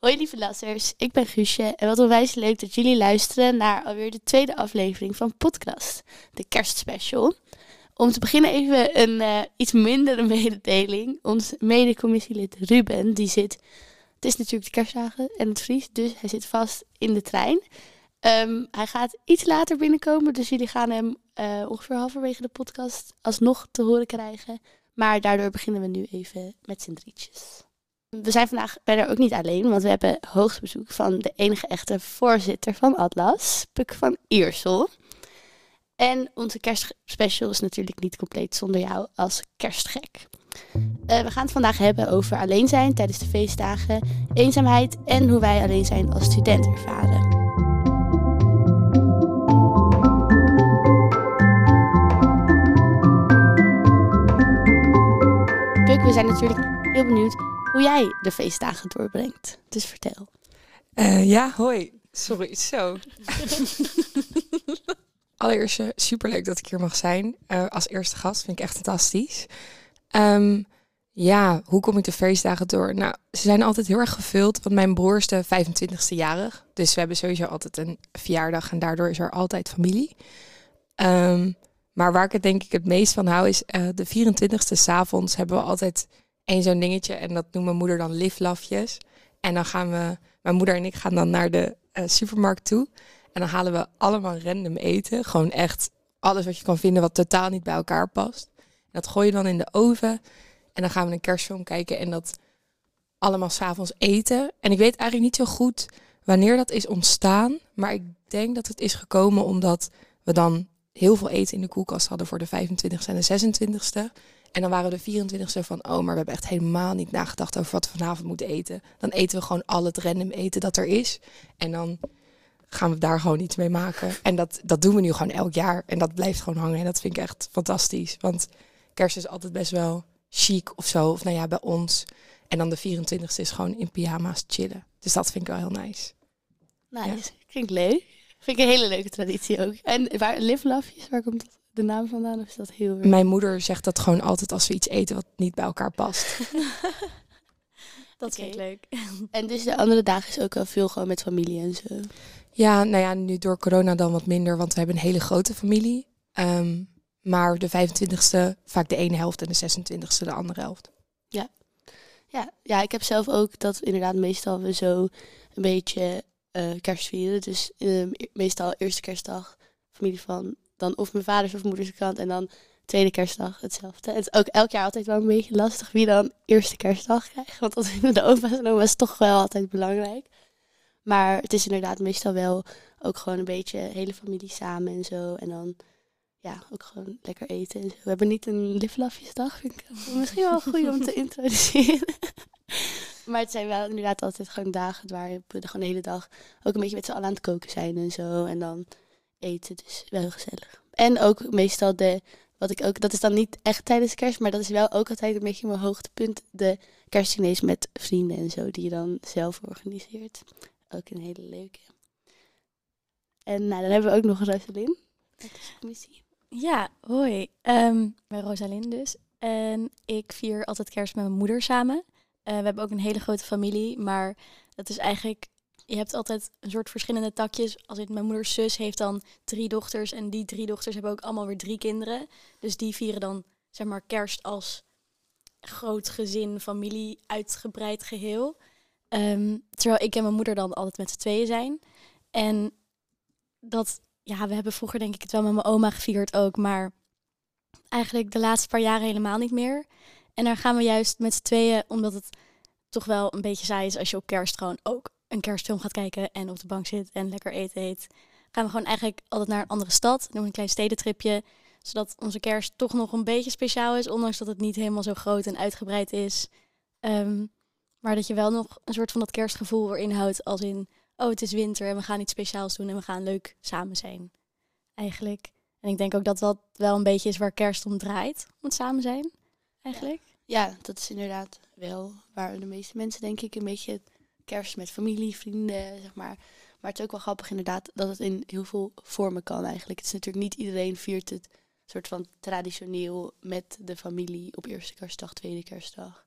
Hoi lieve lassers, ik ben Guusje en wat onwijs leuk dat jullie luisteren naar alweer de tweede aflevering van podcast, de kerstspecial. Om te beginnen even een uh, iets mindere mededeling. Ons medecommissielid Ruben, die zit, het is natuurlijk de kerstdagen en het vriest, dus hij zit vast in de trein. Um, hij gaat iets later binnenkomen, dus jullie gaan hem uh, ongeveer halverwege de podcast alsnog te horen krijgen. Maar daardoor beginnen we nu even met z'n drietjes. We zijn vandaag verder ook niet alleen, want we hebben hoogstbezoek van de enige echte voorzitter van Atlas, Puk van Iersel. En onze kerstspecial is natuurlijk niet compleet zonder jou als kerstgek. Uh, we gaan het vandaag hebben over alleen zijn tijdens de feestdagen, eenzaamheid en hoe wij alleen zijn als student ervaren. Puk, we zijn natuurlijk heel benieuwd hoe jij de feestdagen doorbrengt. Dus vertel. Uh, ja, hoi. Sorry, zo. Allereerst uh, superleuk dat ik hier mag zijn. Uh, als eerste gast vind ik echt fantastisch. Um, ja, hoe kom ik de feestdagen door? Nou, ze zijn altijd heel erg gevuld, want mijn broer is de 25ste jarig. Dus we hebben sowieso altijd een verjaardag en daardoor is er altijd familie. Um, maar waar ik het denk ik het meest van hou is de 24ste s'avonds hebben we altijd één zo'n dingetje. En dat noemt mijn moeder dan liflafjes. En dan gaan we, mijn moeder en ik gaan dan naar de uh, supermarkt toe. En dan halen we allemaal random eten. Gewoon echt alles wat je kan vinden wat totaal niet bij elkaar past. Dat gooi je dan in de oven. En dan gaan we een kerstfilm kijken en dat allemaal s'avonds eten. En ik weet eigenlijk niet zo goed wanneer dat is ontstaan. Maar ik denk dat het is gekomen omdat we dan heel veel eten in de koelkast hadden voor de 25ste en de 26ste. En dan waren we de 24e van, oh, maar we hebben echt helemaal niet nagedacht over wat we vanavond moeten eten. Dan eten we gewoon al het random eten dat er is. En dan gaan we daar gewoon iets mee maken. En dat, dat doen we nu gewoon elk jaar. En dat blijft gewoon hangen. En dat vind ik echt fantastisch. Want kerst is altijd best wel chic of zo. Of nou ja, bij ons. En dan de 24e is gewoon in pyjama's chillen. Dus dat vind ik wel heel nice. Nice. Ja. Klinkt leuk. Vind ik een hele leuke traditie ook. En waar, Live Lafjes, waar komt dat? De naam vandaan? Of is dat heel Mijn moeder zegt dat gewoon altijd als we iets eten wat niet bij elkaar past. dat vind ik leuk. En dus de andere dagen is ook wel veel gewoon met familie en zo. Ja, nou ja, nu door corona dan wat minder, want we hebben een hele grote familie. Um, maar de 25ste vaak de ene helft en de 26ste de andere helft. Ja. Ja, ja, ik heb zelf ook dat inderdaad meestal we zo een beetje uh, kerst vieren. Dus uh, meestal eerste kerstdag familie van dan of mijn vaders of moeders kant en dan tweede kerstdag hetzelfde. Het is ook elk jaar altijd wel een beetje lastig wie dan eerste kerstdag krijgt. Want dat vinden de opa's en oma's toch wel altijd belangrijk. Maar het is inderdaad meestal wel ook gewoon een beetje hele familie samen en zo. En dan ja, ook gewoon lekker eten en. We hebben niet een liflafjesdag, vind ik misschien wel goed om te introduceren. maar het zijn wel inderdaad altijd gewoon dagen waar we de gewoon de hele dag ook een beetje met z'n allen aan het koken zijn en zo. En dan eten. Dus wel gezellig. En ook meestal de, wat ik ook, dat is dan niet echt tijdens kerst, maar dat is wel ook altijd een beetje mijn hoogtepunt. De kerstdinees met vrienden en zo, die je dan zelf organiseert. Ook een hele leuke. En nou, dan hebben we ook nog Rosalind. Ja, hoi. Um, ik dus. En ik vier altijd kerst met mijn moeder samen. Uh, we hebben ook een hele grote familie, maar dat is eigenlijk je hebt altijd een soort verschillende takjes. Als het mijn moeders zus heeft dan drie dochters en die drie dochters hebben ook allemaal weer drie kinderen. Dus die vieren dan zeg maar kerst als groot gezin, familie, uitgebreid geheel. Ehm, terwijl ik en mijn moeder dan altijd met z'n tweeën zijn. En dat, ja, we hebben vroeger denk ik het wel met mijn oma gevierd ook, maar eigenlijk de laatste paar jaren helemaal niet meer. En daar gaan we juist met z'n tweeën, omdat het toch wel een beetje saai is als je op kerst gewoon ook een kerstfilm gaat kijken en op de bank zit en lekker eten eet, gaan we gewoon eigenlijk altijd naar een andere stad. Doen een klein stedentripje, zodat onze kerst toch nog een beetje speciaal is, ondanks dat het niet helemaal zo groot en uitgebreid is. Ehm, maar dat je wel nog een soort van dat kerstgevoel erin houdt, als in, oh het is winter en we gaan iets speciaals doen en we gaan leuk samen zijn. Eigenlijk. En ik denk ook dat dat wel een beetje is waar kerst om draait, om het samen zijn. Eigenlijk. Ja, dat is inderdaad wel waar de meeste mensen denk ik een beetje kerst met familie, vrienden, zeg maar. Maar het is ook wel grappig inderdaad dat het in heel veel vormen kan eigenlijk. Het is natuurlijk niet iedereen viert het soort van traditioneel met de familie op eerste kerstdag, tweede kerstdag.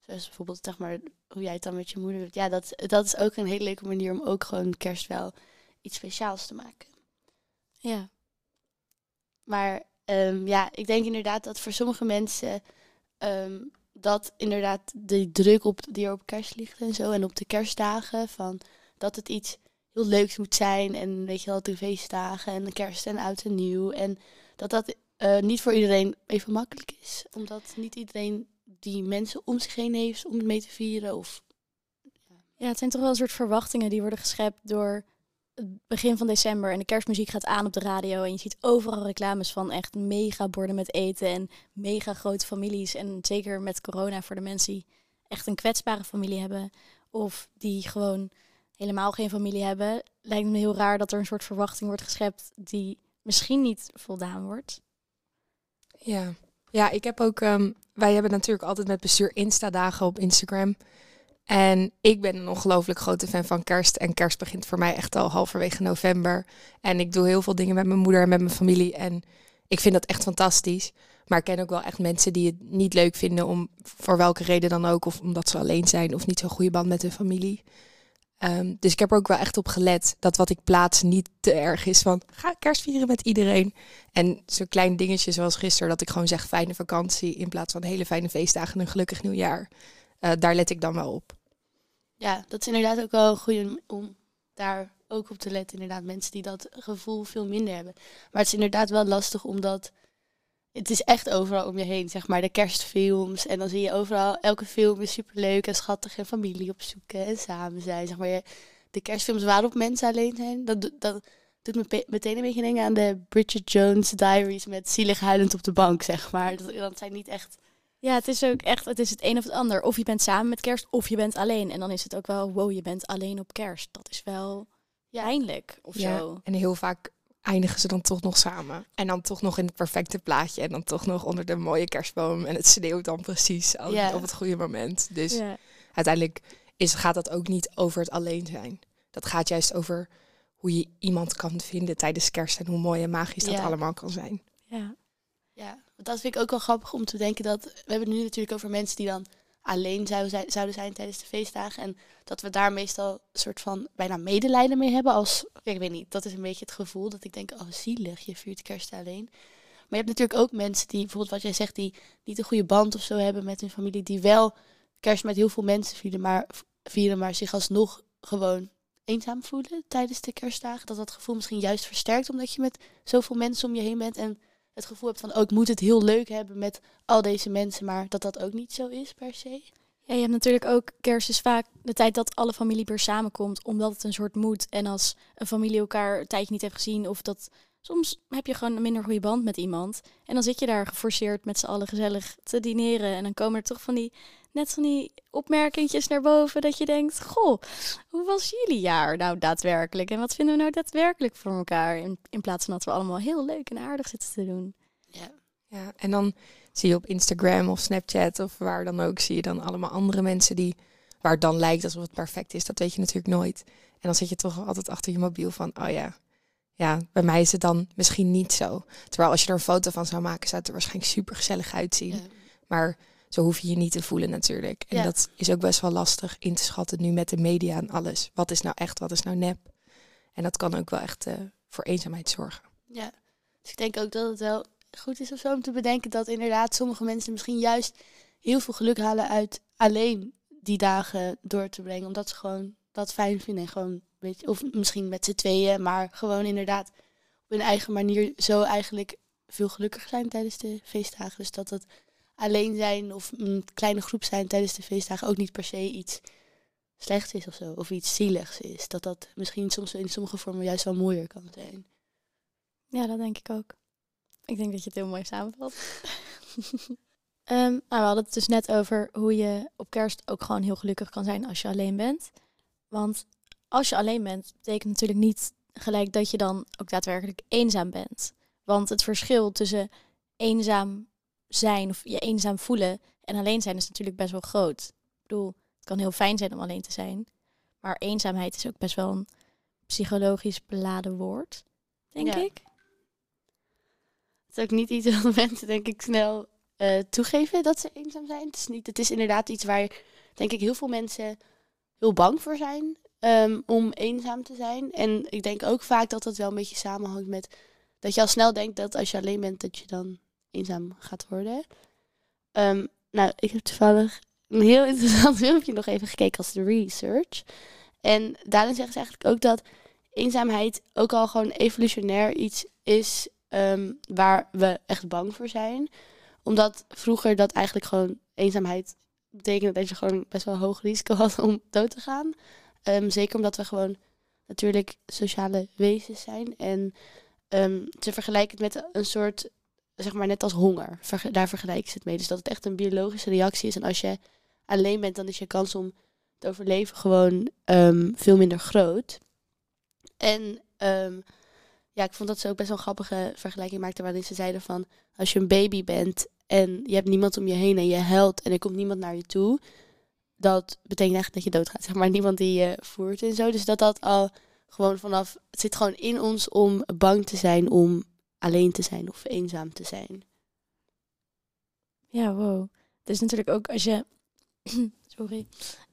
Zoals bijvoorbeeld, zeg maar, hoe jij het dan met je moeder doet. Ja, dat, dat is ook een hele leuke manier om ook gewoon kerst wel iets speciaals te maken. Ja. Maar ehm, ja, ik denk inderdaad dat voor sommige mensen ehm, dat inderdaad de druk op, die er op kerst ligt en zo. En op de kerstdagen, van dat het iets heel leuks moet zijn. En weet je wel, de feestdagen en de kerst en oud en nieuw. En dat dat eh, niet voor iedereen even makkelijk is. Omdat niet iedereen die mensen om zich heen heeft om het mee te vieren. Of, Ja, het zijn toch wel een soort verwachtingen die worden geschept door begin van december. En de kerstmuziek gaat aan op de radio. En je ziet overal reclames van echt mega borden met eten. En mega grote families. En zeker met corona voor de mensen die echt een kwetsbare familie hebben. Of die gewoon helemaal geen familie hebben. Lijkt me heel raar dat er een soort verwachting wordt geschept die misschien niet voldaan wordt. Ja, ja ik heb ook. ehm, wij hebben natuurlijk altijd met bestuur Insta-dagen op Instagram. En ik ben een ongelooflijk grote fan van kerst. En kerst begint voor mij echt al halverwege november. En ik doe heel veel dingen met mijn moeder en met mijn familie. En ik vind dat echt fantastisch. Maar ik ken ook wel echt mensen die het niet leuk vinden om voor welke reden dan ook. Of omdat ze alleen zijn of niet zo'n goede band met hun familie. Ehm, dus ik heb er ook wel echt op gelet dat wat ik plaats niet te erg is van ga kerst vieren met iedereen. En zo'n klein dingetje zoals gisteren dat ik gewoon zeg fijne vakantie in plaats van hele fijne feestdagen en een gelukkig nieuwjaar. Eh, daar let ik dan wel op. ja, dat is inderdaad ook wel een goede om daar ook op te letten. Inderdaad, mensen die dat gevoel veel minder hebben. Maar het is inderdaad wel lastig omdat het is echt overal om je heen, zeg maar, de kerstfilms. En dan zie je overal, elke film is superleuk en schattig en familie opzoeken en samen zijn. Zeg maar, de kerstfilms waarop mensen alleen zijn, dat, dat doet me meteen een beetje denken aan de Bridget Jones Diaries met zielig huilend op de bank, zeg maar. Dat, dat zijn niet echt... Ja, het is ook echt, het is het een of het ander. Of je bent samen met kerst, of je bent alleen. En dan is het ook wel, wow, je bent alleen op kerst. Dat is wel Ja. pijnlijk of zo. En heel vaak eindigen ze dan toch nog samen. En dan toch nog in het perfecte plaatje. En dan toch nog onder de mooie kerstboom. En het sneeuwt dan precies Ja. op het goede moment. Dus Ja. uiteindelijk is, gaat dat ook niet over het alleen zijn. Dat gaat juist over hoe je iemand kan vinden tijdens kerst. En hoe mooi en magisch dat Ja. allemaal kan zijn. ja. Ja, dat vind ik ook wel grappig om te denken dat... We hebben nu natuurlijk over mensen die dan alleen zouden zijn, zouden zijn tijdens de feestdagen. En dat we daar meestal een soort van bijna medelijden mee hebben. Als, ik weet niet, dat is een beetje het gevoel dat ik denk, oh zielig, je viert kerst alleen. Maar je hebt natuurlijk ook mensen die, bijvoorbeeld wat jij zegt, die niet een goede band of zo hebben met hun familie. Die wel kerst met heel veel mensen vieren, maar, vieren, maar zich alsnog gewoon eenzaam voelen tijdens de kerstdagen. Dat dat gevoel misschien juist versterkt omdat je met zoveel mensen om je heen bent. En het gevoel hebt van, oh, ik moet het heel leuk hebben met al deze mensen, maar dat dat ook niet zo is per se. Ja, je hebt natuurlijk ook kerst is vaak de tijd dat alle familie weer samenkomt, omdat het een soort moet. En als een familie elkaar een tijdje niet heeft gezien, of dat soms heb je gewoon een minder goede band met iemand. En dan zit je daar geforceerd met z'n allen gezellig te dineren. En dan komen er toch van die, net van die opmerkingjes naar boven, dat je denkt, goh, hoe was jullie jaar nou daadwerkelijk? En wat vinden we nou daadwerkelijk voor elkaar? In, in plaats van dat we allemaal heel leuk en aardig zitten te doen. Ja, Ja, en dan zie je op Instagram of Snapchat of waar dan ook, zie je dan allemaal andere mensen die, waar het dan lijkt alsof het perfect is. Dat weet je natuurlijk nooit. En dan zit je toch altijd achter je mobiel van, oh ja, ja, bij mij is het dan misschien niet zo. Terwijl als je er een foto van zou maken, zou het er waarschijnlijk super gezellig uitzien. ja. Maar zo hoef je je niet te voelen natuurlijk. En Ja. dat is ook best wel lastig in te schatten nu met de media en alles. Wat is nou echt, wat is nou nep? En dat kan ook wel echt eh, voor eenzaamheid zorgen. Ja, dus ik denk ook dat het wel goed is of zo om te bedenken dat inderdaad sommige mensen misschien juist heel veel geluk halen uit alleen die dagen door te brengen. Omdat ze gewoon dat fijn vinden. En gewoon, weet je, of misschien met z'n tweeën, maar gewoon inderdaad op hun eigen manier zo eigenlijk veel gelukkiger zijn tijdens de feestdagen. Dus dat het alleen zijn of een kleine groep zijn tijdens de feestdagen ook niet per se iets slechts is of zo. Of iets zieligs is. Dat dat misschien soms in sommige vormen juist wel mooier kan zijn. Ja, dat denk ik ook. Ik denk dat je het heel mooi samenvat. Ehm, nou, we hadden het dus net over hoe je op kerst ook gewoon heel gelukkig kan zijn als je alleen bent. Want als je alleen bent, betekent natuurlijk niet gelijk dat je dan ook daadwerkelijk eenzaam bent. Want het verschil tussen eenzaam zijn of je eenzaam voelen en alleen zijn is natuurlijk best wel groot. Ik bedoel, het kan heel fijn zijn om alleen te zijn. Maar eenzaamheid is ook best wel een psychologisch beladen woord, denk Ja. ik. Het is ook niet iets wat mensen, denk ik, snel eh, toegeven dat ze eenzaam zijn. Het is, niet, het is inderdaad iets waar, denk ik, heel veel mensen heel bang voor zijn ehm, om eenzaam te zijn. En ik denk ook vaak dat dat wel een beetje samenhangt met dat je al snel denkt dat als je alleen bent, dat je dan eenzaam gaat worden. Ehm, nou, ik heb toevallig een heel interessant filmpje nog even gekeken als de research. En daarin zeggen ze eigenlijk ook dat eenzaamheid ook al gewoon evolutionair iets is ehm, waar we echt bang voor zijn. Omdat vroeger dat eigenlijk gewoon eenzaamheid betekende dat je gewoon best wel hoog risico had om dood te gaan. Ehm, zeker omdat we gewoon natuurlijk sociale wezens zijn. En um, ze vergelijken het met een soort, zeg maar net als honger. daar vergelijken ze het mee. Dus dat het echt een biologische reactie is. En als je alleen bent, dan is je kans om te overleven gewoon veel minder groot. En um, ja, ik vond dat ze ook best wel een grappige vergelijking maakte waarin ze zeiden van als je een baby bent en je hebt niemand om je heen en je huilt en er komt niemand naar je toe, dat betekent eigenlijk dat je doodgaat. Zeg maar niemand die je voert en zo. Dus dat dat al gewoon vanaf, het zit gewoon in ons om bang te zijn om alleen te zijn of eenzaam te zijn. Ja, wow. Dus natuurlijk ook als je, sorry,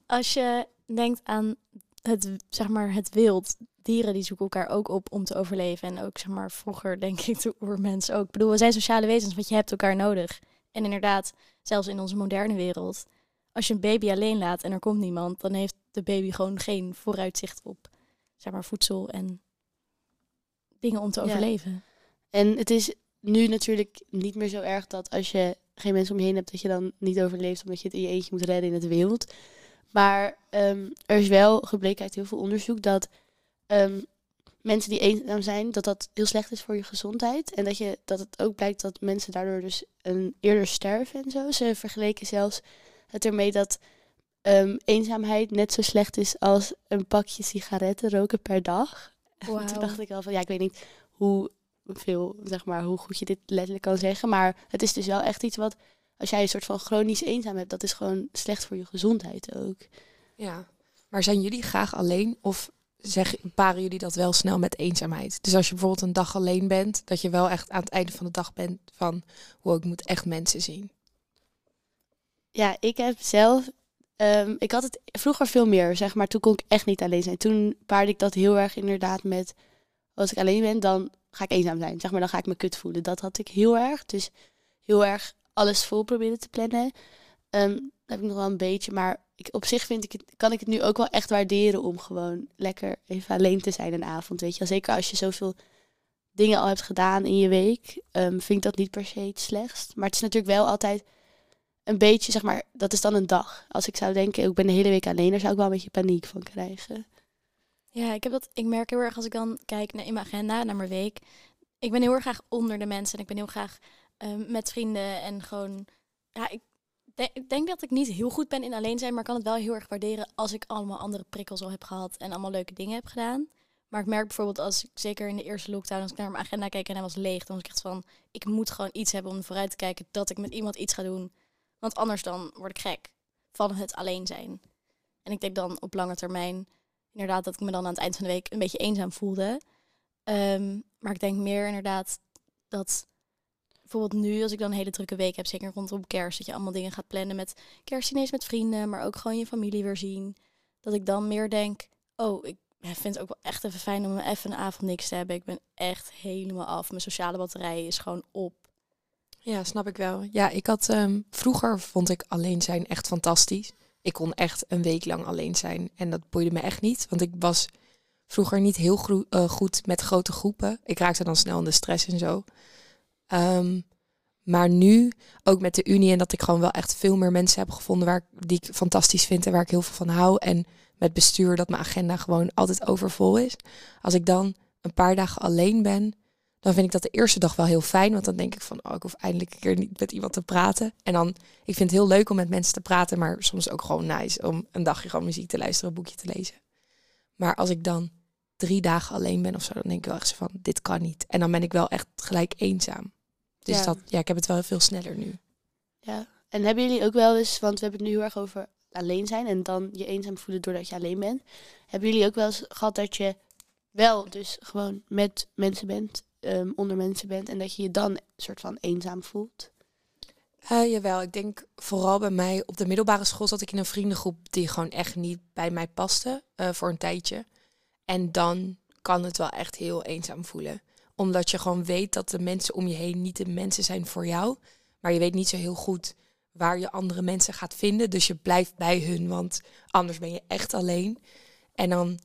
als je denkt aan het, zeg maar, het wild, dieren die zoeken elkaar ook op om te overleven. En ook zeg maar vroeger denk ik de oermens ook. Ik bedoel, we zijn sociale wezens, want je hebt elkaar nodig. En inderdaad, zelfs in onze moderne wereld, als je een baby alleen laat en er komt niemand, dan heeft de baby gewoon geen vooruitzicht op zeg maar voedsel en dingen om te overleven. En het is nu natuurlijk niet meer zo erg dat als je geen mensen om je heen hebt, dat je dan niet overleeft omdat je het in je eentje moet redden in het wild. Maar ehm, er is wel gebleken uit heel veel onderzoek dat um, mensen die eenzaam zijn, dat dat heel slecht is voor je gezondheid. En dat, je, dat het ook blijkt dat mensen daardoor dus een, eerder sterven en zo. Ze vergeleken zelfs het ermee dat um, eenzaamheid net zo slecht is als een pakje sigaretten roken per dag. Wow. Toen dacht ik al van, ja, ik weet niet hoe veel, zeg maar, hoe goed je dit letterlijk kan zeggen. Maar het is dus wel echt iets wat, als jij een soort van chronisch eenzaam hebt, dat is gewoon slecht voor je gezondheid ook. Ja, maar zijn jullie graag alleen of zeg, paren jullie dat wel snel met eenzaamheid. Dus als je bijvoorbeeld een dag alleen bent, dat je wel echt aan het einde van de dag bent van hoe ik moet echt mensen zien. Ja, ik heb zelf, um, ik had het vroeger veel meer, zeg maar, toen kon ik echt niet alleen zijn. Toen paarde ik dat heel erg inderdaad met, als ik alleen ben, dan ga ik eenzaam zijn. Zeg maar, dan ga ik me kut voelen. Dat had ik heel erg. Dus heel erg alles vol proberen te plannen. Um, dat heb ik nog wel een beetje, maar ik, op zich vind ik het, kan ik het nu ook wel echt waarderen om gewoon lekker even alleen te zijn een avond. Weet je, zeker als je zoveel dingen al hebt gedaan in je week, um, vind ik dat niet per se het slechtst. Maar het is natuurlijk wel altijd een beetje, zeg maar, dat is dan een dag. Als ik zou denken, ik ben de hele week alleen, daar zou ik wel een beetje paniek van krijgen. Ja, ik heb dat. Ik merk heel erg als ik dan kijk naar in mijn agenda, naar mijn week. Ik ben heel erg graag onder de mensen en ik ben heel graag um, met vrienden en gewoon. Ja, ik ik denk dat ik niet heel goed ben in alleen zijn, maar kan het wel heel erg waarderen als ik allemaal andere prikkels al heb gehad en allemaal leuke dingen heb gedaan. Maar ik merk bijvoorbeeld als ik zeker in de eerste lockdown, als ik naar mijn agenda kijk en hij was leeg, dan was ik echt van, ik moet gewoon iets hebben om vooruit te kijken dat ik met iemand iets ga doen. Want anders dan word ik gek van het alleen zijn. En ik denk dan op lange termijn inderdaad dat ik me dan aan het eind van de week een beetje eenzaam voelde. Ehm, maar ik denk meer inderdaad dat bijvoorbeeld nu, als ik dan een hele drukke week heb, zeker rondom kerst, dat je allemaal dingen gaat plannen met kerstdinees met vrienden, maar ook gewoon je familie weer zien. Dat ik dan meer denk, oh, ik vind het ook wel echt even fijn om even een avond niks te hebben. Ik ben echt helemaal af. Mijn sociale batterij is gewoon op. Ja, snap ik wel. Ja, ik had um, vroeger vond ik alleen zijn echt fantastisch. Ik kon echt een week lang alleen zijn en dat boeide me echt niet, want ik was vroeger niet heel uh, goed met grote groepen. Ik raakte dan snel in de stress en zo. Ehm, maar nu, ook met de Unie en dat ik gewoon wel echt veel meer mensen heb gevonden waar, die ik fantastisch vind en waar ik heel veel van hou. En met bestuur dat mijn agenda gewoon altijd overvol is. Als ik dan een paar dagen alleen ben, dan vind ik dat de eerste dag wel heel fijn. Want dan denk ik van, oh, ik hoef eindelijk een keer niet met iemand te praten. En dan, ik vind het heel leuk om met mensen te praten, maar soms ook gewoon nice om een dagje gewoon muziek te luisteren, een boekje te lezen. Maar als ik dan drie dagen alleen ben of zo, dan denk ik wel echt van, dit kan niet. En dan ben ik wel echt gelijk eenzaam. Dus ja. dat, ja, ik heb het wel veel sneller nu. Ja, en hebben jullie ook wel eens, want we hebben het nu heel erg over alleen zijn en dan je eenzaam voelen doordat je alleen bent. Hebben jullie ook wel eens gehad dat je wel dus gewoon met mensen bent, um, onder mensen bent en dat je je dan een soort van eenzaam voelt? Uh, jawel, ik denk vooral bij mij op de middelbare school zat ik in een vriendengroep die gewoon echt niet bij mij paste uh, voor een tijdje. En dan kan het wel echt heel eenzaam voelen. Omdat je gewoon weet dat de mensen om je heen niet de mensen zijn voor jou. Maar je weet niet zo heel goed waar je andere mensen gaat vinden. Dus je blijft bij hun, want anders ben je echt alleen. En dan,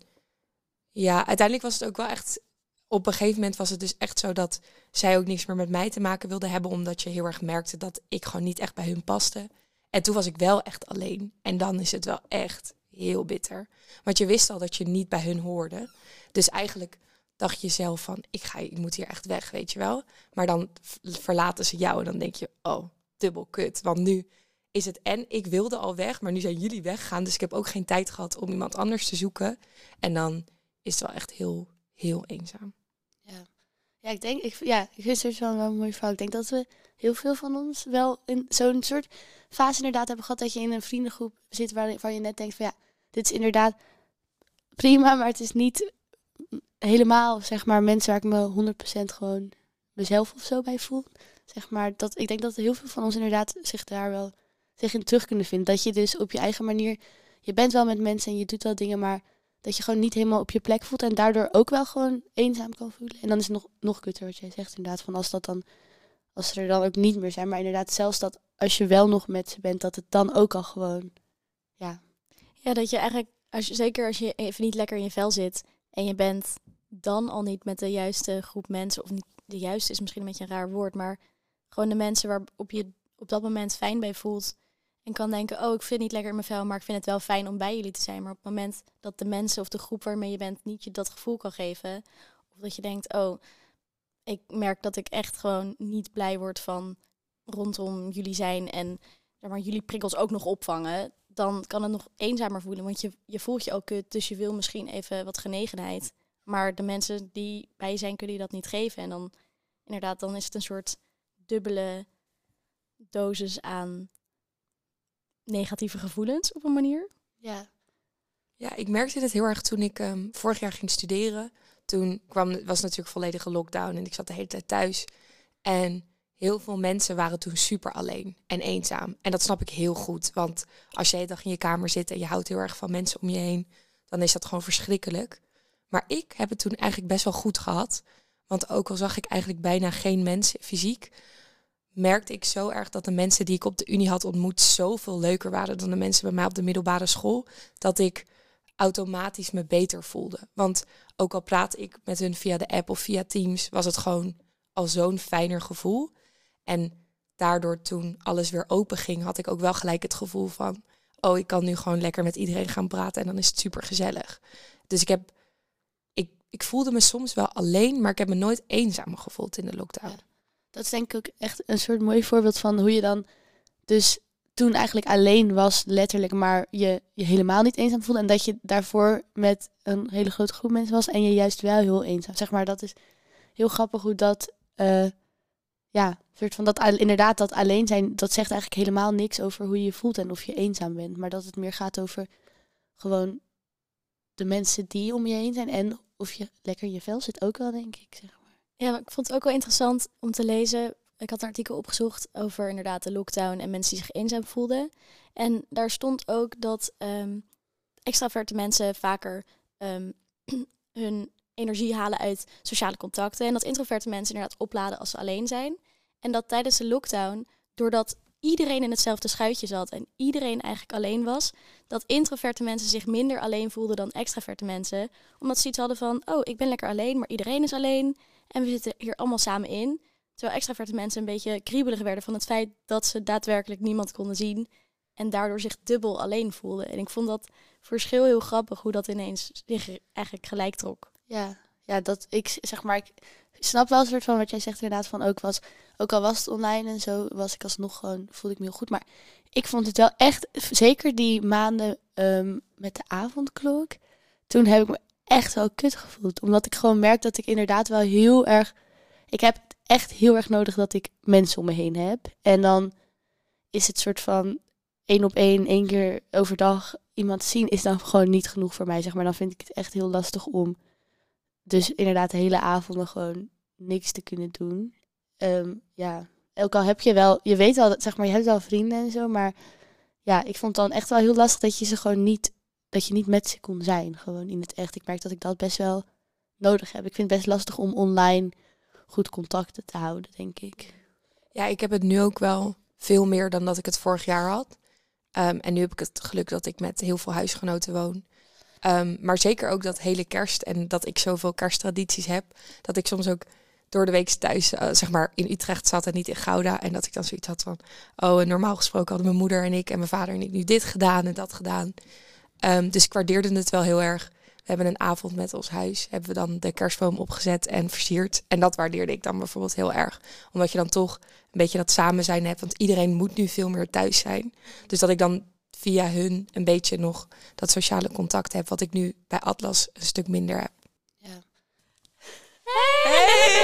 ja, uiteindelijk was het ook wel echt. Op een gegeven moment was het dus echt zo dat zij ook niks meer met mij te maken wilde hebben, omdat je heel erg merkte dat ik gewoon niet echt bij hun paste. En toen was ik wel echt alleen. En dan is het wel echt heel bitter. Want je wist al dat je niet bij hun hoorde. Dus eigenlijk dacht je zelf van, ik, ga, ik moet hier echt weg, weet je wel. Maar dan verlaten ze jou en dan denk je, oh, dubbel kut. Want nu is het en ik wilde al weg, maar nu zijn jullie weggegaan. Dus ik heb ook geen tijd gehad om iemand anders te zoeken. En dan is het wel echt heel, heel eenzaam. Ja, ja ik denk, ik, ja, vind het wel een mooie vrouw. Ik denk dat we heel veel van ons wel in zo'n soort fase inderdaad hebben gehad dat je in een vriendengroep zit waar, waar je net denkt van ja, dit is inderdaad prima, maar het is niet helemaal zeg maar mensen waar ik me 100% gewoon mezelf of zo bij voel. Zeg maar dat ik denk dat heel veel van ons inderdaad zich daar wel zich in terug kunnen vinden. Dat je dus op je eigen manier, je bent wel met mensen en je doet wel dingen, maar dat je gewoon niet helemaal op je plek voelt en daardoor ook wel gewoon eenzaam kan voelen. En dan is het nog, nog kutter wat jij zegt inderdaad, van als dat dan, als ze er dan ook niet meer zijn. Maar inderdaad, zelfs dat als je wel nog met ze bent, dat het dan ook al gewoon, ja. Ja, dat je eigenlijk, als je, zeker als je even niet lekker in je vel zit en je bent dan al niet met de juiste groep mensen, of niet de juiste is misschien een beetje een raar woord, maar gewoon de mensen waarop je op dat moment fijn bij voelt. En kan denken, oh, ik vind het niet lekker in mijn vel, maar ik vind het wel fijn om bij jullie te zijn. Maar op het moment dat de mensen of de groep waarmee je bent niet je dat gevoel kan geven, of dat je denkt, oh, ik merk dat ik echt gewoon niet blij word van rondom jullie zijn en zeg maar, jullie prikkels ook nog opvangen, dan kan het nog eenzamer voelen. Want je, je voelt je ook kut, dus je wil misschien even wat genegenheid. Maar de mensen die bij je zijn, kunnen je dat niet geven. En dan inderdaad, dan is het een soort dubbele dosis aan negatieve gevoelens op een manier. Ja. Ja, ik merkte het heel erg toen ik um, vorig jaar ging studeren. Toen kwam, was natuurlijk volledige lockdown en ik zat de hele tijd thuis. En heel veel mensen waren toen super alleen en eenzaam. En dat snap ik heel goed. Want als je de dag in je kamer zit en je houdt heel erg van mensen om je heen, dan is dat gewoon verschrikkelijk. Maar ik heb het toen eigenlijk best wel goed gehad. Want ook al zag ik eigenlijk bijna geen mensen fysiek, merkte ik zo erg dat de mensen die ik op de Unie had ontmoet zoveel leuker waren dan de mensen bij mij op de middelbare school. Dat ik automatisch me beter voelde. Want ook al praat ik met hun via de app of via Teams, was het gewoon al zo'n fijner gevoel. En daardoor toen alles weer open ging, had ik ook wel gelijk het gevoel van, oh, ik kan nu gewoon lekker met iedereen gaan praten en dan is het super gezellig. Dus ik heb, ik, ik voelde me soms wel alleen, maar ik heb me nooit eenzaam gevoeld in de lockdown. Dat is denk ik ook echt een soort mooi voorbeeld van hoe je dan dus toen eigenlijk alleen was, letterlijk, maar je je helemaal niet eenzaam voelde. En dat je daarvoor met een hele grote groep mensen was en je juist wel heel eenzaam. Zeg maar, dat is heel grappig hoe dat, uh, ja, soort van dat inderdaad dat alleen zijn, dat zegt eigenlijk helemaal niks over hoe je je voelt en of je eenzaam bent. Maar dat het meer gaat over gewoon de mensen die om je heen zijn en of je lekker in je vel zit ook wel, denk ik. Zeg. Ja, ik vond het ook wel interessant om te lezen. Ik had een artikel opgezocht over inderdaad de lockdown en mensen die zich eenzaam voelden. En daar stond ook dat um, extraverte mensen vaker um, hun energie halen uit sociale contacten. En dat introverte mensen inderdaad opladen als ze alleen zijn. En dat tijdens de lockdown, doordat iedereen in hetzelfde schuitje zat en iedereen eigenlijk alleen was, dat introverte mensen zich minder alleen voelden dan extraverte mensen. Omdat ze iets hadden van, oh, ik ben lekker alleen, maar iedereen is alleen. En we zitten hier allemaal samen in. Terwijl extraverte mensen een beetje kriebelig werden van het feit dat ze daadwerkelijk niemand konden zien. En daardoor zich dubbel alleen voelden. En ik vond dat verschil heel grappig hoe dat ineens zich eigenlijk gelijk trok. Ja, ja dat ik zeg maar, ik snap wel een soort van wat jij zegt inderdaad van ook was, ook al was het online en zo, was ik alsnog gewoon, voelde ik me heel goed. Maar ik vond het wel echt, zeker die maanden um, met de avondklok, toen heb ik me echt wel kut gevoeld. Omdat ik gewoon merk dat ik inderdaad wel heel erg. Ik heb het echt heel erg nodig dat ik mensen om me heen heb. En dan is het soort van één op één, één keer overdag iemand zien, is dan gewoon niet genoeg voor mij. Zeg maar. Dan vind ik het echt heel lastig om. Dus inderdaad, de hele avonden gewoon niks te kunnen doen. Um, ja, ook al heb je wel, je weet wel, dat, zeg maar, je hebt wel vrienden en zo, maar ja, ik vond het dan echt wel heel lastig dat je ze gewoon niet, dat je niet met ze kon zijn, gewoon in het echt. Ik merk dat ik dat best wel nodig heb. Ik vind het best lastig om online goed contacten te houden, denk ik. Ja, ik heb het nu ook wel veel meer dan dat ik het vorig jaar had. Ehm, en nu heb ik het geluk dat ik met heel veel huisgenoten woon. Ehm, maar zeker ook dat hele kerst en dat ik zoveel kersttradities heb, dat ik soms ook door de week thuis, uh, zeg maar, in Utrecht zat en niet in Gouda. En dat ik dan zoiets had van, oh, normaal gesproken hadden mijn moeder en ik en mijn vader en ik nu dit gedaan en dat gedaan. Um, dus ik waardeerde het wel heel erg. We hebben een avond met ons huis, hebben we dan de kerstboom opgezet en versierd. En dat waardeerde ik dan bijvoorbeeld heel erg. Omdat je dan toch een beetje dat samen zijn hebt. Want iedereen moet nu veel meer thuis zijn. Dus dat ik dan via hun een beetje nog dat sociale contact heb. Wat ik nu bij Atlas een stuk minder heb. Ja. Hey!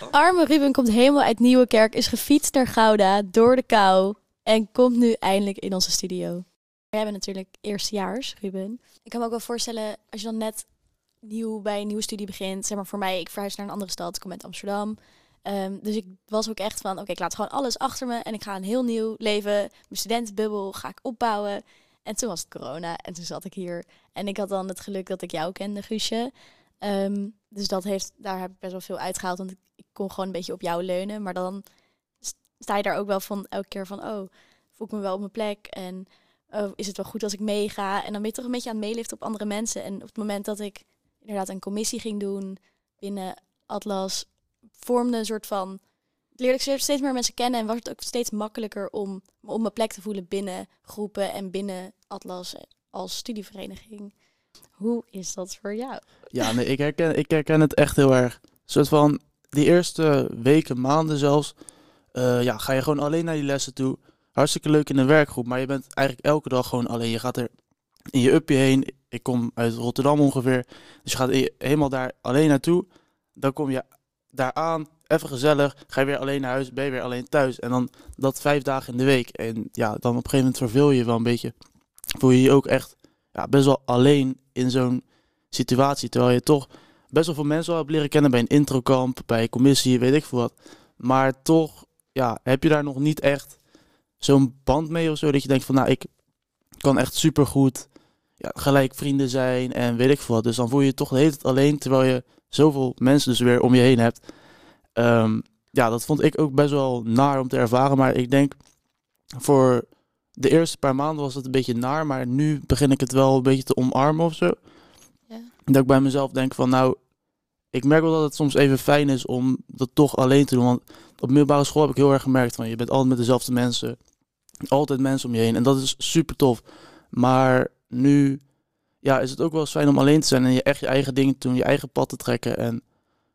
Arme Ruben komt helemaal uit Nieuwekerk, is gefietst naar Gouda door de kou en komt nu eindelijk in onze studio. Jij bent natuurlijk eerstejaars, Ruben. Ik kan me ook wel voorstellen, als je dan net nieuw bij een nieuwe studie begint, zeg maar voor mij, ik verhuis naar een andere stad, ik kom uit Amsterdam. Um, dus ik was ook echt van, oké, ik laat gewoon alles achter me en ik ga een heel nieuw leven, mijn studentenbubbel ga ik opbouwen. En toen was het corona en toen zat ik hier. En ik had dan het geluk dat ik jou kende, Guusje. Um, dus dat heeft, daar heb ik best wel veel uitgehaald, want ik kon gewoon een beetje op jou leunen. Maar dan sta je daar ook wel van elke keer van, oh, voel ik me wel op mijn plek en oh, is het wel goed als ik meega? En dan ben je toch een beetje aan het op andere mensen. En op het moment dat ik inderdaad een commissie ging doen binnen Atlas, vormde een soort van leerde ik steeds meer mensen kennen en was het ook steeds makkelijker om me op mijn plek te voelen binnen groepen en binnen Atlas als studievereniging. Hoe is dat voor jou? Ja, nee, ik, herken, ik herken het echt heel erg. Een soort van die eerste weken, maanden zelfs, uh, ja, ga je gewoon alleen naar die lessen toe hartstikke leuk in een werkgroep, maar je bent eigenlijk elke dag gewoon alleen. Je gaat er in je upje heen. Ik kom uit Rotterdam ongeveer. Dus je gaat helemaal daar alleen naartoe. Dan kom je daar aan, even gezellig. Ga je weer alleen naar huis, ben je weer alleen thuis. En dan dat vijf dagen in de week. En ja, dan op een gegeven moment verveel je wel een beetje. Voel je je ook echt ja, best wel alleen in zo'n situatie. Terwijl je toch best wel veel mensen al hebt leren kennen bij een introkamp, bij een commissie, weet ik veel wat. Maar toch ja, heb je daar nog niet echt zo'n band mee of zo. Dat je denkt van nou, ik kan echt supergoed ja, gelijk vrienden zijn en weet ik veel wat. Dus dan voel je je toch de hele tijd alleen, terwijl je zoveel mensen dus weer om je heen hebt. Um, ja, dat vond ik ook best wel naar om te ervaren. Maar ik denk voor de eerste paar maanden was het een beetje naar. Maar nu begin ik het wel een beetje te omarmen of zo. Ja. Dat ik bij mezelf denk van nou, ik merk wel dat het soms even fijn is om dat toch alleen te doen. Want op middelbare school heb ik heel erg gemerkt van je bent altijd met dezelfde mensen altijd mensen om je heen. En dat is super tof. Maar nu ja, is het ook wel fijn om alleen te zijn en je echt je eigen dingen te doen, je eigen pad te trekken. En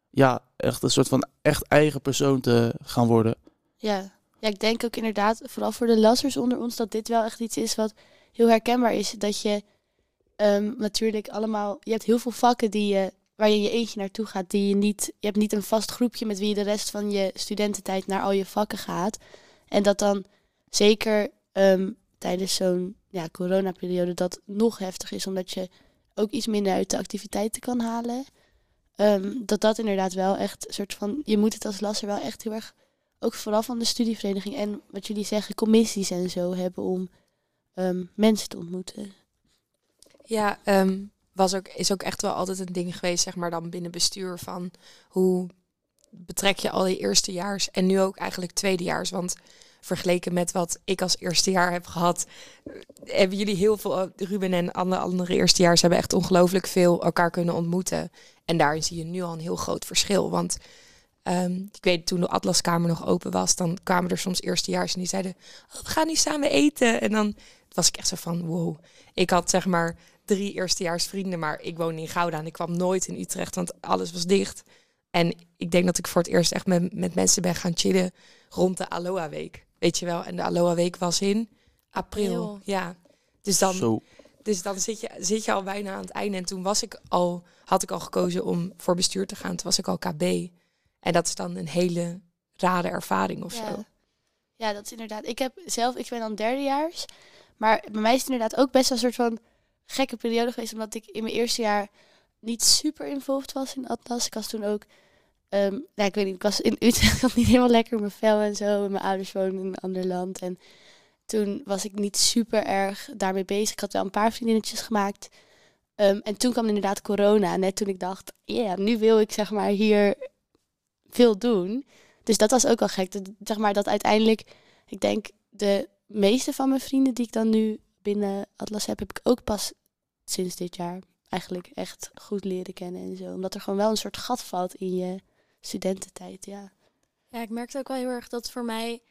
ja, echt een soort van echt eigen persoon te gaan worden. Ja, ja ik denk ook inderdaad, vooral voor de lassers onder ons, dat dit wel echt iets is wat heel herkenbaar is. Dat je um, natuurlijk allemaal, je hebt heel veel vakken die je, waar je je eentje naartoe gaat, die je niet, je hebt niet een vast groepje met wie je de rest van je studententijd naar al je vakken gaat. En dat dan zeker ehm, tijdens zo'n ja, coronaperiode dat nog heftig is, omdat je ook iets minder uit de activiteiten kan halen. Ehm, dat dat inderdaad wel echt een soort van, je moet het als lasser wel echt heel erg, ook vooral van de studievereniging en wat jullie zeggen, commissies en zo hebben om ehm, mensen te ontmoeten. Ja, was ook, is ook echt wel altijd een ding geweest, zeg maar dan binnen bestuur van hoe betrek je al die eerstejaars en nu ook eigenlijk tweedejaars, want vergeleken met wat ik als eerste jaar heb gehad, hebben jullie heel veel, Ruben en alle andere eerstejaars hebben echt ongelooflijk veel elkaar kunnen ontmoeten. En daarin zie je nu al een heel groot verschil. Want um, ik weet, toen de Atlaskamer nog open was, dan kwamen er soms eerstejaars en die zeiden, oh, we gaan nu samen eten. En dan was ik echt zo van, wow. Ik had zeg maar drie eerstejaars vrienden, maar ik woonde in Gouda en ik kwam nooit in Utrecht, want alles was dicht. En ik denk dat ik voor het eerst echt met, met mensen ben gaan chillen rond de Aloha Week. Weet je wel, en de Aloha Week was in april. Ja. Dus dan, dus dan zit, je, zit je al bijna aan het einde. En toen was ik al, had ik al gekozen om voor bestuur te gaan. Toen was ik al KB. En dat is dan een hele rare ervaring of ja. zo. Ja, dat is inderdaad. Ik heb zelf, ik ben dan derdejaars. Maar bij mij is het inderdaad ook best wel een soort van gekke periode geweest. Omdat ik in mijn eerste jaar niet super involved was in Atlas. Ik was toen ook ehm, ja, ik weet niet, ik was in Utrecht, had niet helemaal lekker mijn vel en zo. Mijn ouders wonen in een ander land. En toen was ik niet super erg daarmee bezig. Ik had wel een paar vriendinnetjes gemaakt. Ehm, en toen kwam inderdaad corona. Net toen ik dacht, ja, nu wil ik zeg maar hier veel doen. Dus dat was ook al gek. Dat, zeg maar dat uiteindelijk, ik denk de meeste van mijn vrienden die ik dan nu binnen Atlas heb, ik ook pas sinds dit jaar eigenlijk echt goed leren kennen en zo. Omdat er gewoon wel een soort gat valt in je studententijd, ja. Ja, ik merkte ook wel heel erg dat voor mij...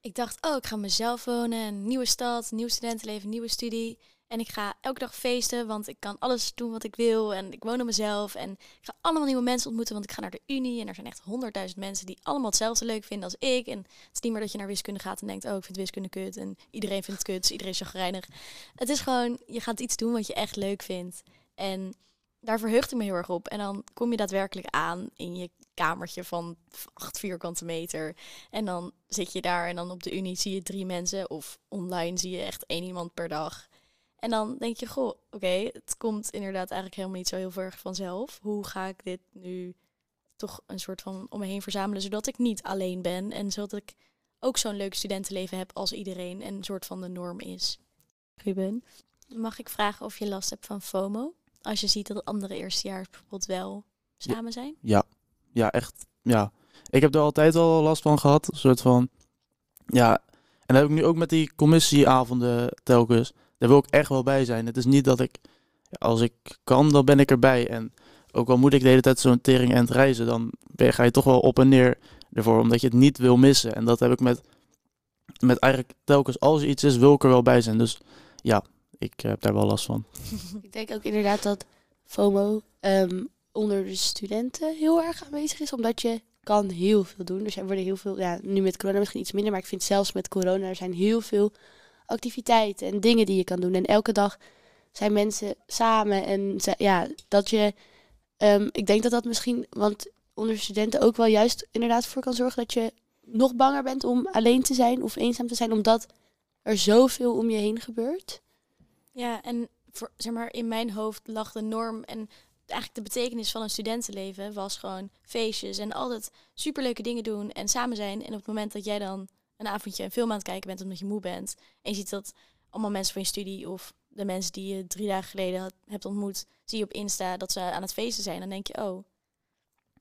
Ik dacht, oh, ik ga mezelf wonen, een nieuwe stad, nieuw studentenleven, nieuwe studie. En ik ga elke dag feesten, want ik kan alles doen wat ik wil. En ik woon op mezelf. En ik ga allemaal nieuwe mensen ontmoeten, want ik ga naar de Unie. En er zijn echt honderdduizend mensen die allemaal hetzelfde leuk vinden als ik. En het is niet meer dat je naar wiskunde gaat en denkt, oh, ik vind wiskunde kut. En iedereen vindt het kut, dus iedereen is chagrijnig. Het is gewoon, je gaat iets doen wat je echt leuk vindt. En daar verheugde ik me heel erg op. En dan kom je daadwerkelijk aan in je kamertje van acht vierkante meter. En dan zit je daar en dan op de Unie zie je drie mensen. Of online zie je echt één iemand per dag. En dan denk je, goh, oké, het komt inderdaad eigenlijk helemaal niet zo heel erg vanzelf. Hoe ga ik dit nu toch een soort van om me heen verzamelen, zodat ik niet alleen ben en zodat ik ook zo'n leuk studentenleven heb als iedereen en een soort van de norm is. Ruben, mag ik vragen of je last hebt van FOMO? Als je ziet dat andere eerstejaars bijvoorbeeld wel samen zijn? Ja, ja, echt. Ja. Ik heb er altijd al last van gehad. Een soort van. Ja. En dat heb ik nu ook met die commissieavonden telkens. Daar wil ik echt wel bij zijn. Het is niet dat ik. Als ik kan, dan ben ik erbij. En ook al moet ik de hele tijd zo'n tering en reizen, dan ga je toch wel op en neer ervoor. Omdat je het niet wil missen. En dat heb ik met. Met eigenlijk telkens als er iets is, wil ik er wel bij zijn. Dus ja, ik heb daar wel last van. Ik denk ook inderdaad dat FOMO ehm, onder de studenten heel erg aanwezig is, omdat je kan heel veel doen. Dus er worden heel veel, ja, nu met corona misschien iets minder, maar ik vind zelfs met corona er zijn heel veel activiteiten en dingen die je kan doen. En elke dag zijn mensen samen en ja, dat je, ehm, ik denk dat dat misschien, want onder studenten ook wel juist inderdaad voor kan zorgen dat je nog banger bent om alleen te zijn of eenzaam te zijn, omdat er zoveel om je heen gebeurt. Ja, en voor, zeg maar, in mijn hoofd lag de norm en eigenlijk de betekenis van een studentenleven was gewoon feestjes en altijd superleuke dingen doen en samen zijn. En op het moment dat jij dan een avondje een film aan het kijken bent omdat je moe bent en je ziet dat allemaal mensen van je studie of de mensen die je drie dagen geleden hebt ontmoet, zie je op Insta dat ze aan het feesten zijn, dan denk je, oh,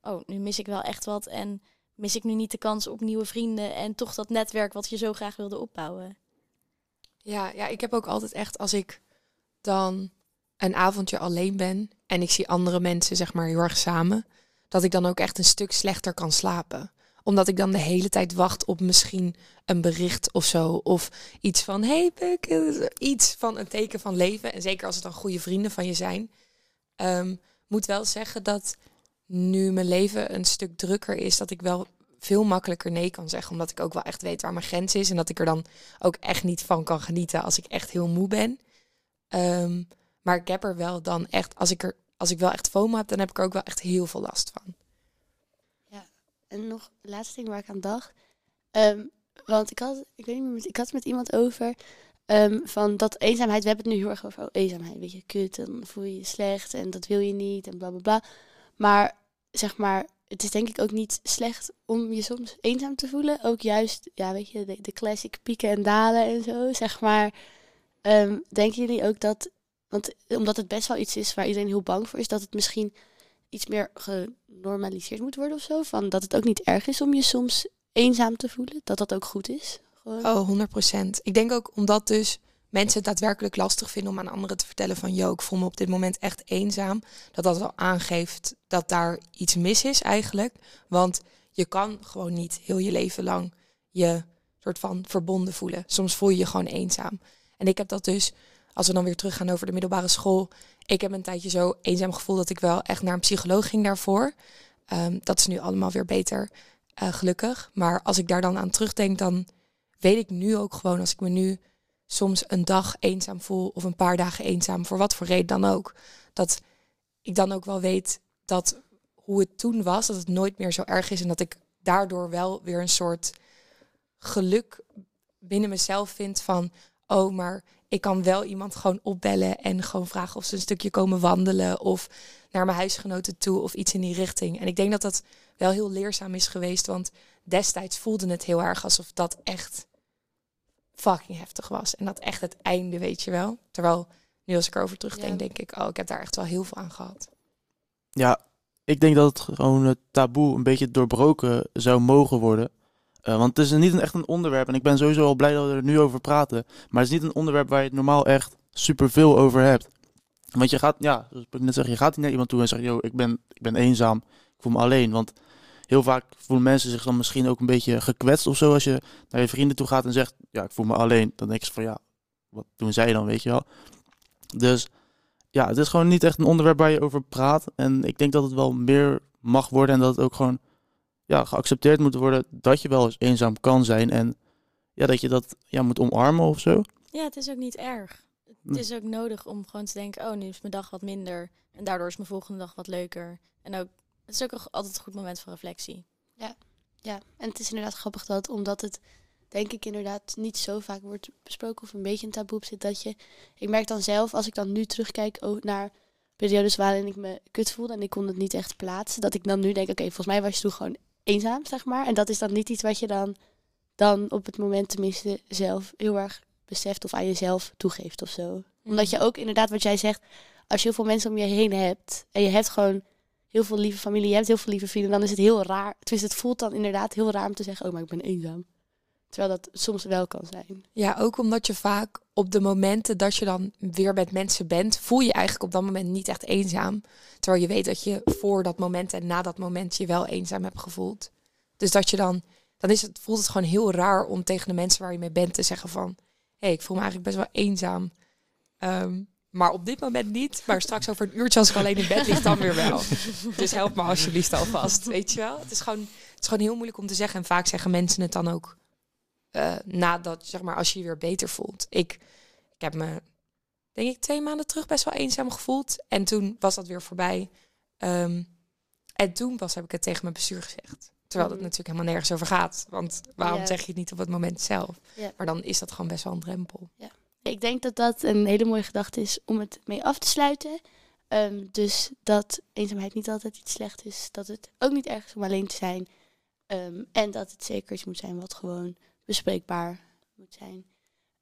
oh, nu mis ik wel echt wat en mis ik nu niet de kans op nieuwe vrienden en toch dat netwerk wat je zo graag wilde opbouwen. Ja, ja, ik heb ook altijd echt als ik dan een avondje alleen ben en ik zie andere mensen zeg maar heel erg samen, dat ik dan ook echt een stuk slechter kan slapen. Omdat ik dan de hele tijd wacht op misschien een bericht of zo. Of iets van, hey eh, iets van een teken van leven. En zeker als het dan goede vrienden van je zijn. Ehm, moet wel zeggen dat nu mijn leven een stuk drukker is, dat ik wel veel makkelijker nee kan zeggen. Omdat ik ook wel echt weet waar mijn grens is. En dat ik er dan ook echt niet van kan genieten als ik echt heel moe ben. Ehm, maar ik heb er wel dan echt, als ik, er, als ik wel echt FOMO heb, dan heb ik er ook wel echt heel veel last van. En nog laatste ding waar ik aan dacht. Ehm, want ik had, ik weet niet meer, ik had het met iemand over. ehm, van dat eenzaamheid, we hebben het nu heel erg over oh, eenzaamheid. Weet je, kut, dan voel je je slecht en dat wil je niet en bla bla bla. Maar zeg maar, het is denk ik ook niet slecht om je soms eenzaam te voelen. Ook juist, ja, weet je, de, de classic pieken en dalen en zo. Zeg maar, ehm, denken jullie ook dat, want omdat het best wel iets is waar iedereen heel bang voor is, dat het misschien iets meer genormaliseerd moet worden of zo. Van dat het ook niet erg is om je soms eenzaam te voelen. Dat dat ook goed is. Gewoon. Oh, 100%. Ik denk ook omdat dus mensen het daadwerkelijk lastig vinden om aan anderen te vertellen van... yo, ik voel me op dit moment echt eenzaam. Dat dat wel aangeeft dat daar iets mis is eigenlijk. Want je kan gewoon niet heel je leven lang je soort van verbonden voelen. Soms voel je je gewoon eenzaam. En ik heb dat dus, als we dan weer teruggaan over de middelbare school... ik heb een tijdje zo eenzaam gevoeld dat ik wel echt naar een psycholoog ging daarvoor. Ehm, dat is nu allemaal weer beter, eh, gelukkig. Maar als ik daar dan aan terugdenk, dan weet ik nu ook gewoon als ik me nu soms een dag eenzaam voel of een paar dagen eenzaam, voor wat voor reden dan ook, dat ik dan ook wel weet dat hoe het toen was, dat het nooit meer zo erg is en dat ik daardoor wel weer een soort geluk binnen mezelf vind van, oh, maar ik kan wel iemand gewoon opbellen en gewoon vragen of ze een stukje komen wandelen of naar mijn huisgenoten toe of iets in die richting. En ik denk dat dat wel heel leerzaam is geweest, want destijds voelde het heel erg alsof dat echt fucking heftig was. En dat echt het einde, weet je wel. Terwijl nu als ik erover terugdenk, Ja. denk ik, oh, ik heb daar echt wel heel veel aan gehad. Ja, ik denk dat het gewoon het taboe een beetje doorbroken zou mogen worden. Eh, want het is niet een, echt een onderwerp. En ik ben sowieso al blij dat we er nu over praten. Maar het is niet een onderwerp waar je het normaal echt superveel over hebt. Want je gaat, ja, zoals ik net zeg, je gaat niet naar iemand toe en zegt, yo, ik ben, ik ben eenzaam. Ik voel me alleen. Want heel vaak voelen mensen zich dan misschien ook een beetje gekwetst of zo. Als je naar je vrienden toe gaat en zegt, ja, ik voel me alleen. Dan denk je van, ja, wat doen zij dan, weet je wel. Dus ja, het is gewoon niet echt een onderwerp waar je over praat. En ik denk dat het wel meer mag worden en dat het ook gewoon ja, geaccepteerd moet worden dat je wel eens eenzaam kan zijn. En ja, dat je dat ja, moet omarmen of zo. Ja, het is ook niet erg. Het Nee. is ook nodig om gewoon te denken, oh, nu is mijn dag wat minder. En daardoor is mijn volgende dag wat leuker. En ook, het is ook altijd een goed moment van reflectie. Ja, en het is inderdaad grappig dat, omdat het denk ik inderdaad niet zo vaak wordt besproken of een beetje een taboe op zit, dat je, ik merk dan zelf, als ik dan nu terugkijk ook naar periodes waarin ik me kut voelde en ik kon het niet echt plaatsen, dat ik dan nu denk, oké, volgens mij was je toen gewoon eenzaam, zeg maar. En dat is dan niet iets wat je dan, dan op het moment tenminste zelf heel erg beseft of aan jezelf toegeeft of zo. Omdat je ook inderdaad, wat jij zegt, als je heel veel mensen om je heen hebt en je hebt gewoon heel veel lieve familie, je hebt heel veel lieve vrienden, dan is het heel raar. Tenminste, het voelt dan inderdaad heel raar om te zeggen, oh, maar ik ben eenzaam. Terwijl dat soms wel kan zijn. Ja, ook omdat je vaak op de momenten dat je dan weer met mensen bent, voel je eigenlijk op dat moment niet echt eenzaam. Terwijl je weet dat je voor dat moment en na dat moment je wel eenzaam hebt gevoeld. Dus dat je dan, dan is het, voelt het gewoon heel raar om tegen de mensen waar je mee bent te zeggen van, hé, hey, ik voel me eigenlijk best wel eenzaam. Ehm, maar op dit moment niet. Maar straks over een uurtje als ik alleen in bed lig, dan weer wel. Dus help me alsjeblieft alvast, weet je wel. Het is gewoon, het is gewoon heel moeilijk om te zeggen. En vaak zeggen mensen het dan ook eh, nadat, zeg maar, als je je weer beter voelt. Ik, ik heb me, denk ik, twee maanden terug best wel eenzaam gevoeld. En toen was dat weer voorbij. Ehm, en toen pas heb ik het tegen mijn bestuur gezegd. Terwijl het Mhm. natuurlijk helemaal nergens over gaat. Want waarom Ja. zeg je het niet op het moment zelf? Ja. Maar dan is dat gewoon best wel een drempel. Ik denk dat dat een hele mooie gedachte is om het mee af te sluiten. Ehm, dus dat eenzaamheid niet altijd iets slecht is. Dat het ook niet erg is om alleen te zijn. Ehm, en dat het zeker iets moet zijn wat gewoon bespreekbaar moet zijn.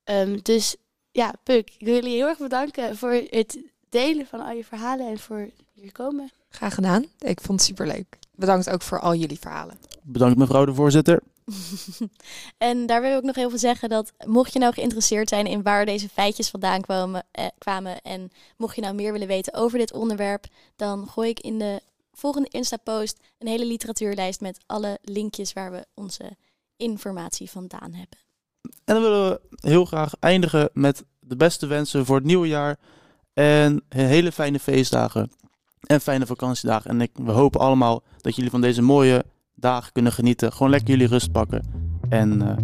Ehm, dus ja, Puk, ik wil jullie heel erg bedanken voor het delen van al je verhalen en voor hier komen. Graag gedaan. Ik vond het superleuk. Bedankt ook voor al jullie verhalen. Bedankt mevrouw de voorzitter. en daar wil ik ook nog even zeggen dat mocht je nou geïnteresseerd zijn in waar deze feitjes vandaan kwamen, eh, kwamen en mocht je nou meer willen weten over dit onderwerp, dan gooi ik in de volgende Insta-post een hele literatuurlijst met alle linkjes waar we onze informatie vandaan hebben. En dan willen we heel graag eindigen met de beste wensen voor het nieuwe jaar. En hele fijne feestdagen. En fijne vakantiedagen. En ik, we hopen allemaal dat jullie van deze mooie dagen kunnen genieten. Gewoon lekker jullie rust pakken. En eh,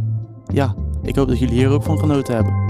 ja, ik hoop dat jullie hier ook van genoten hebben.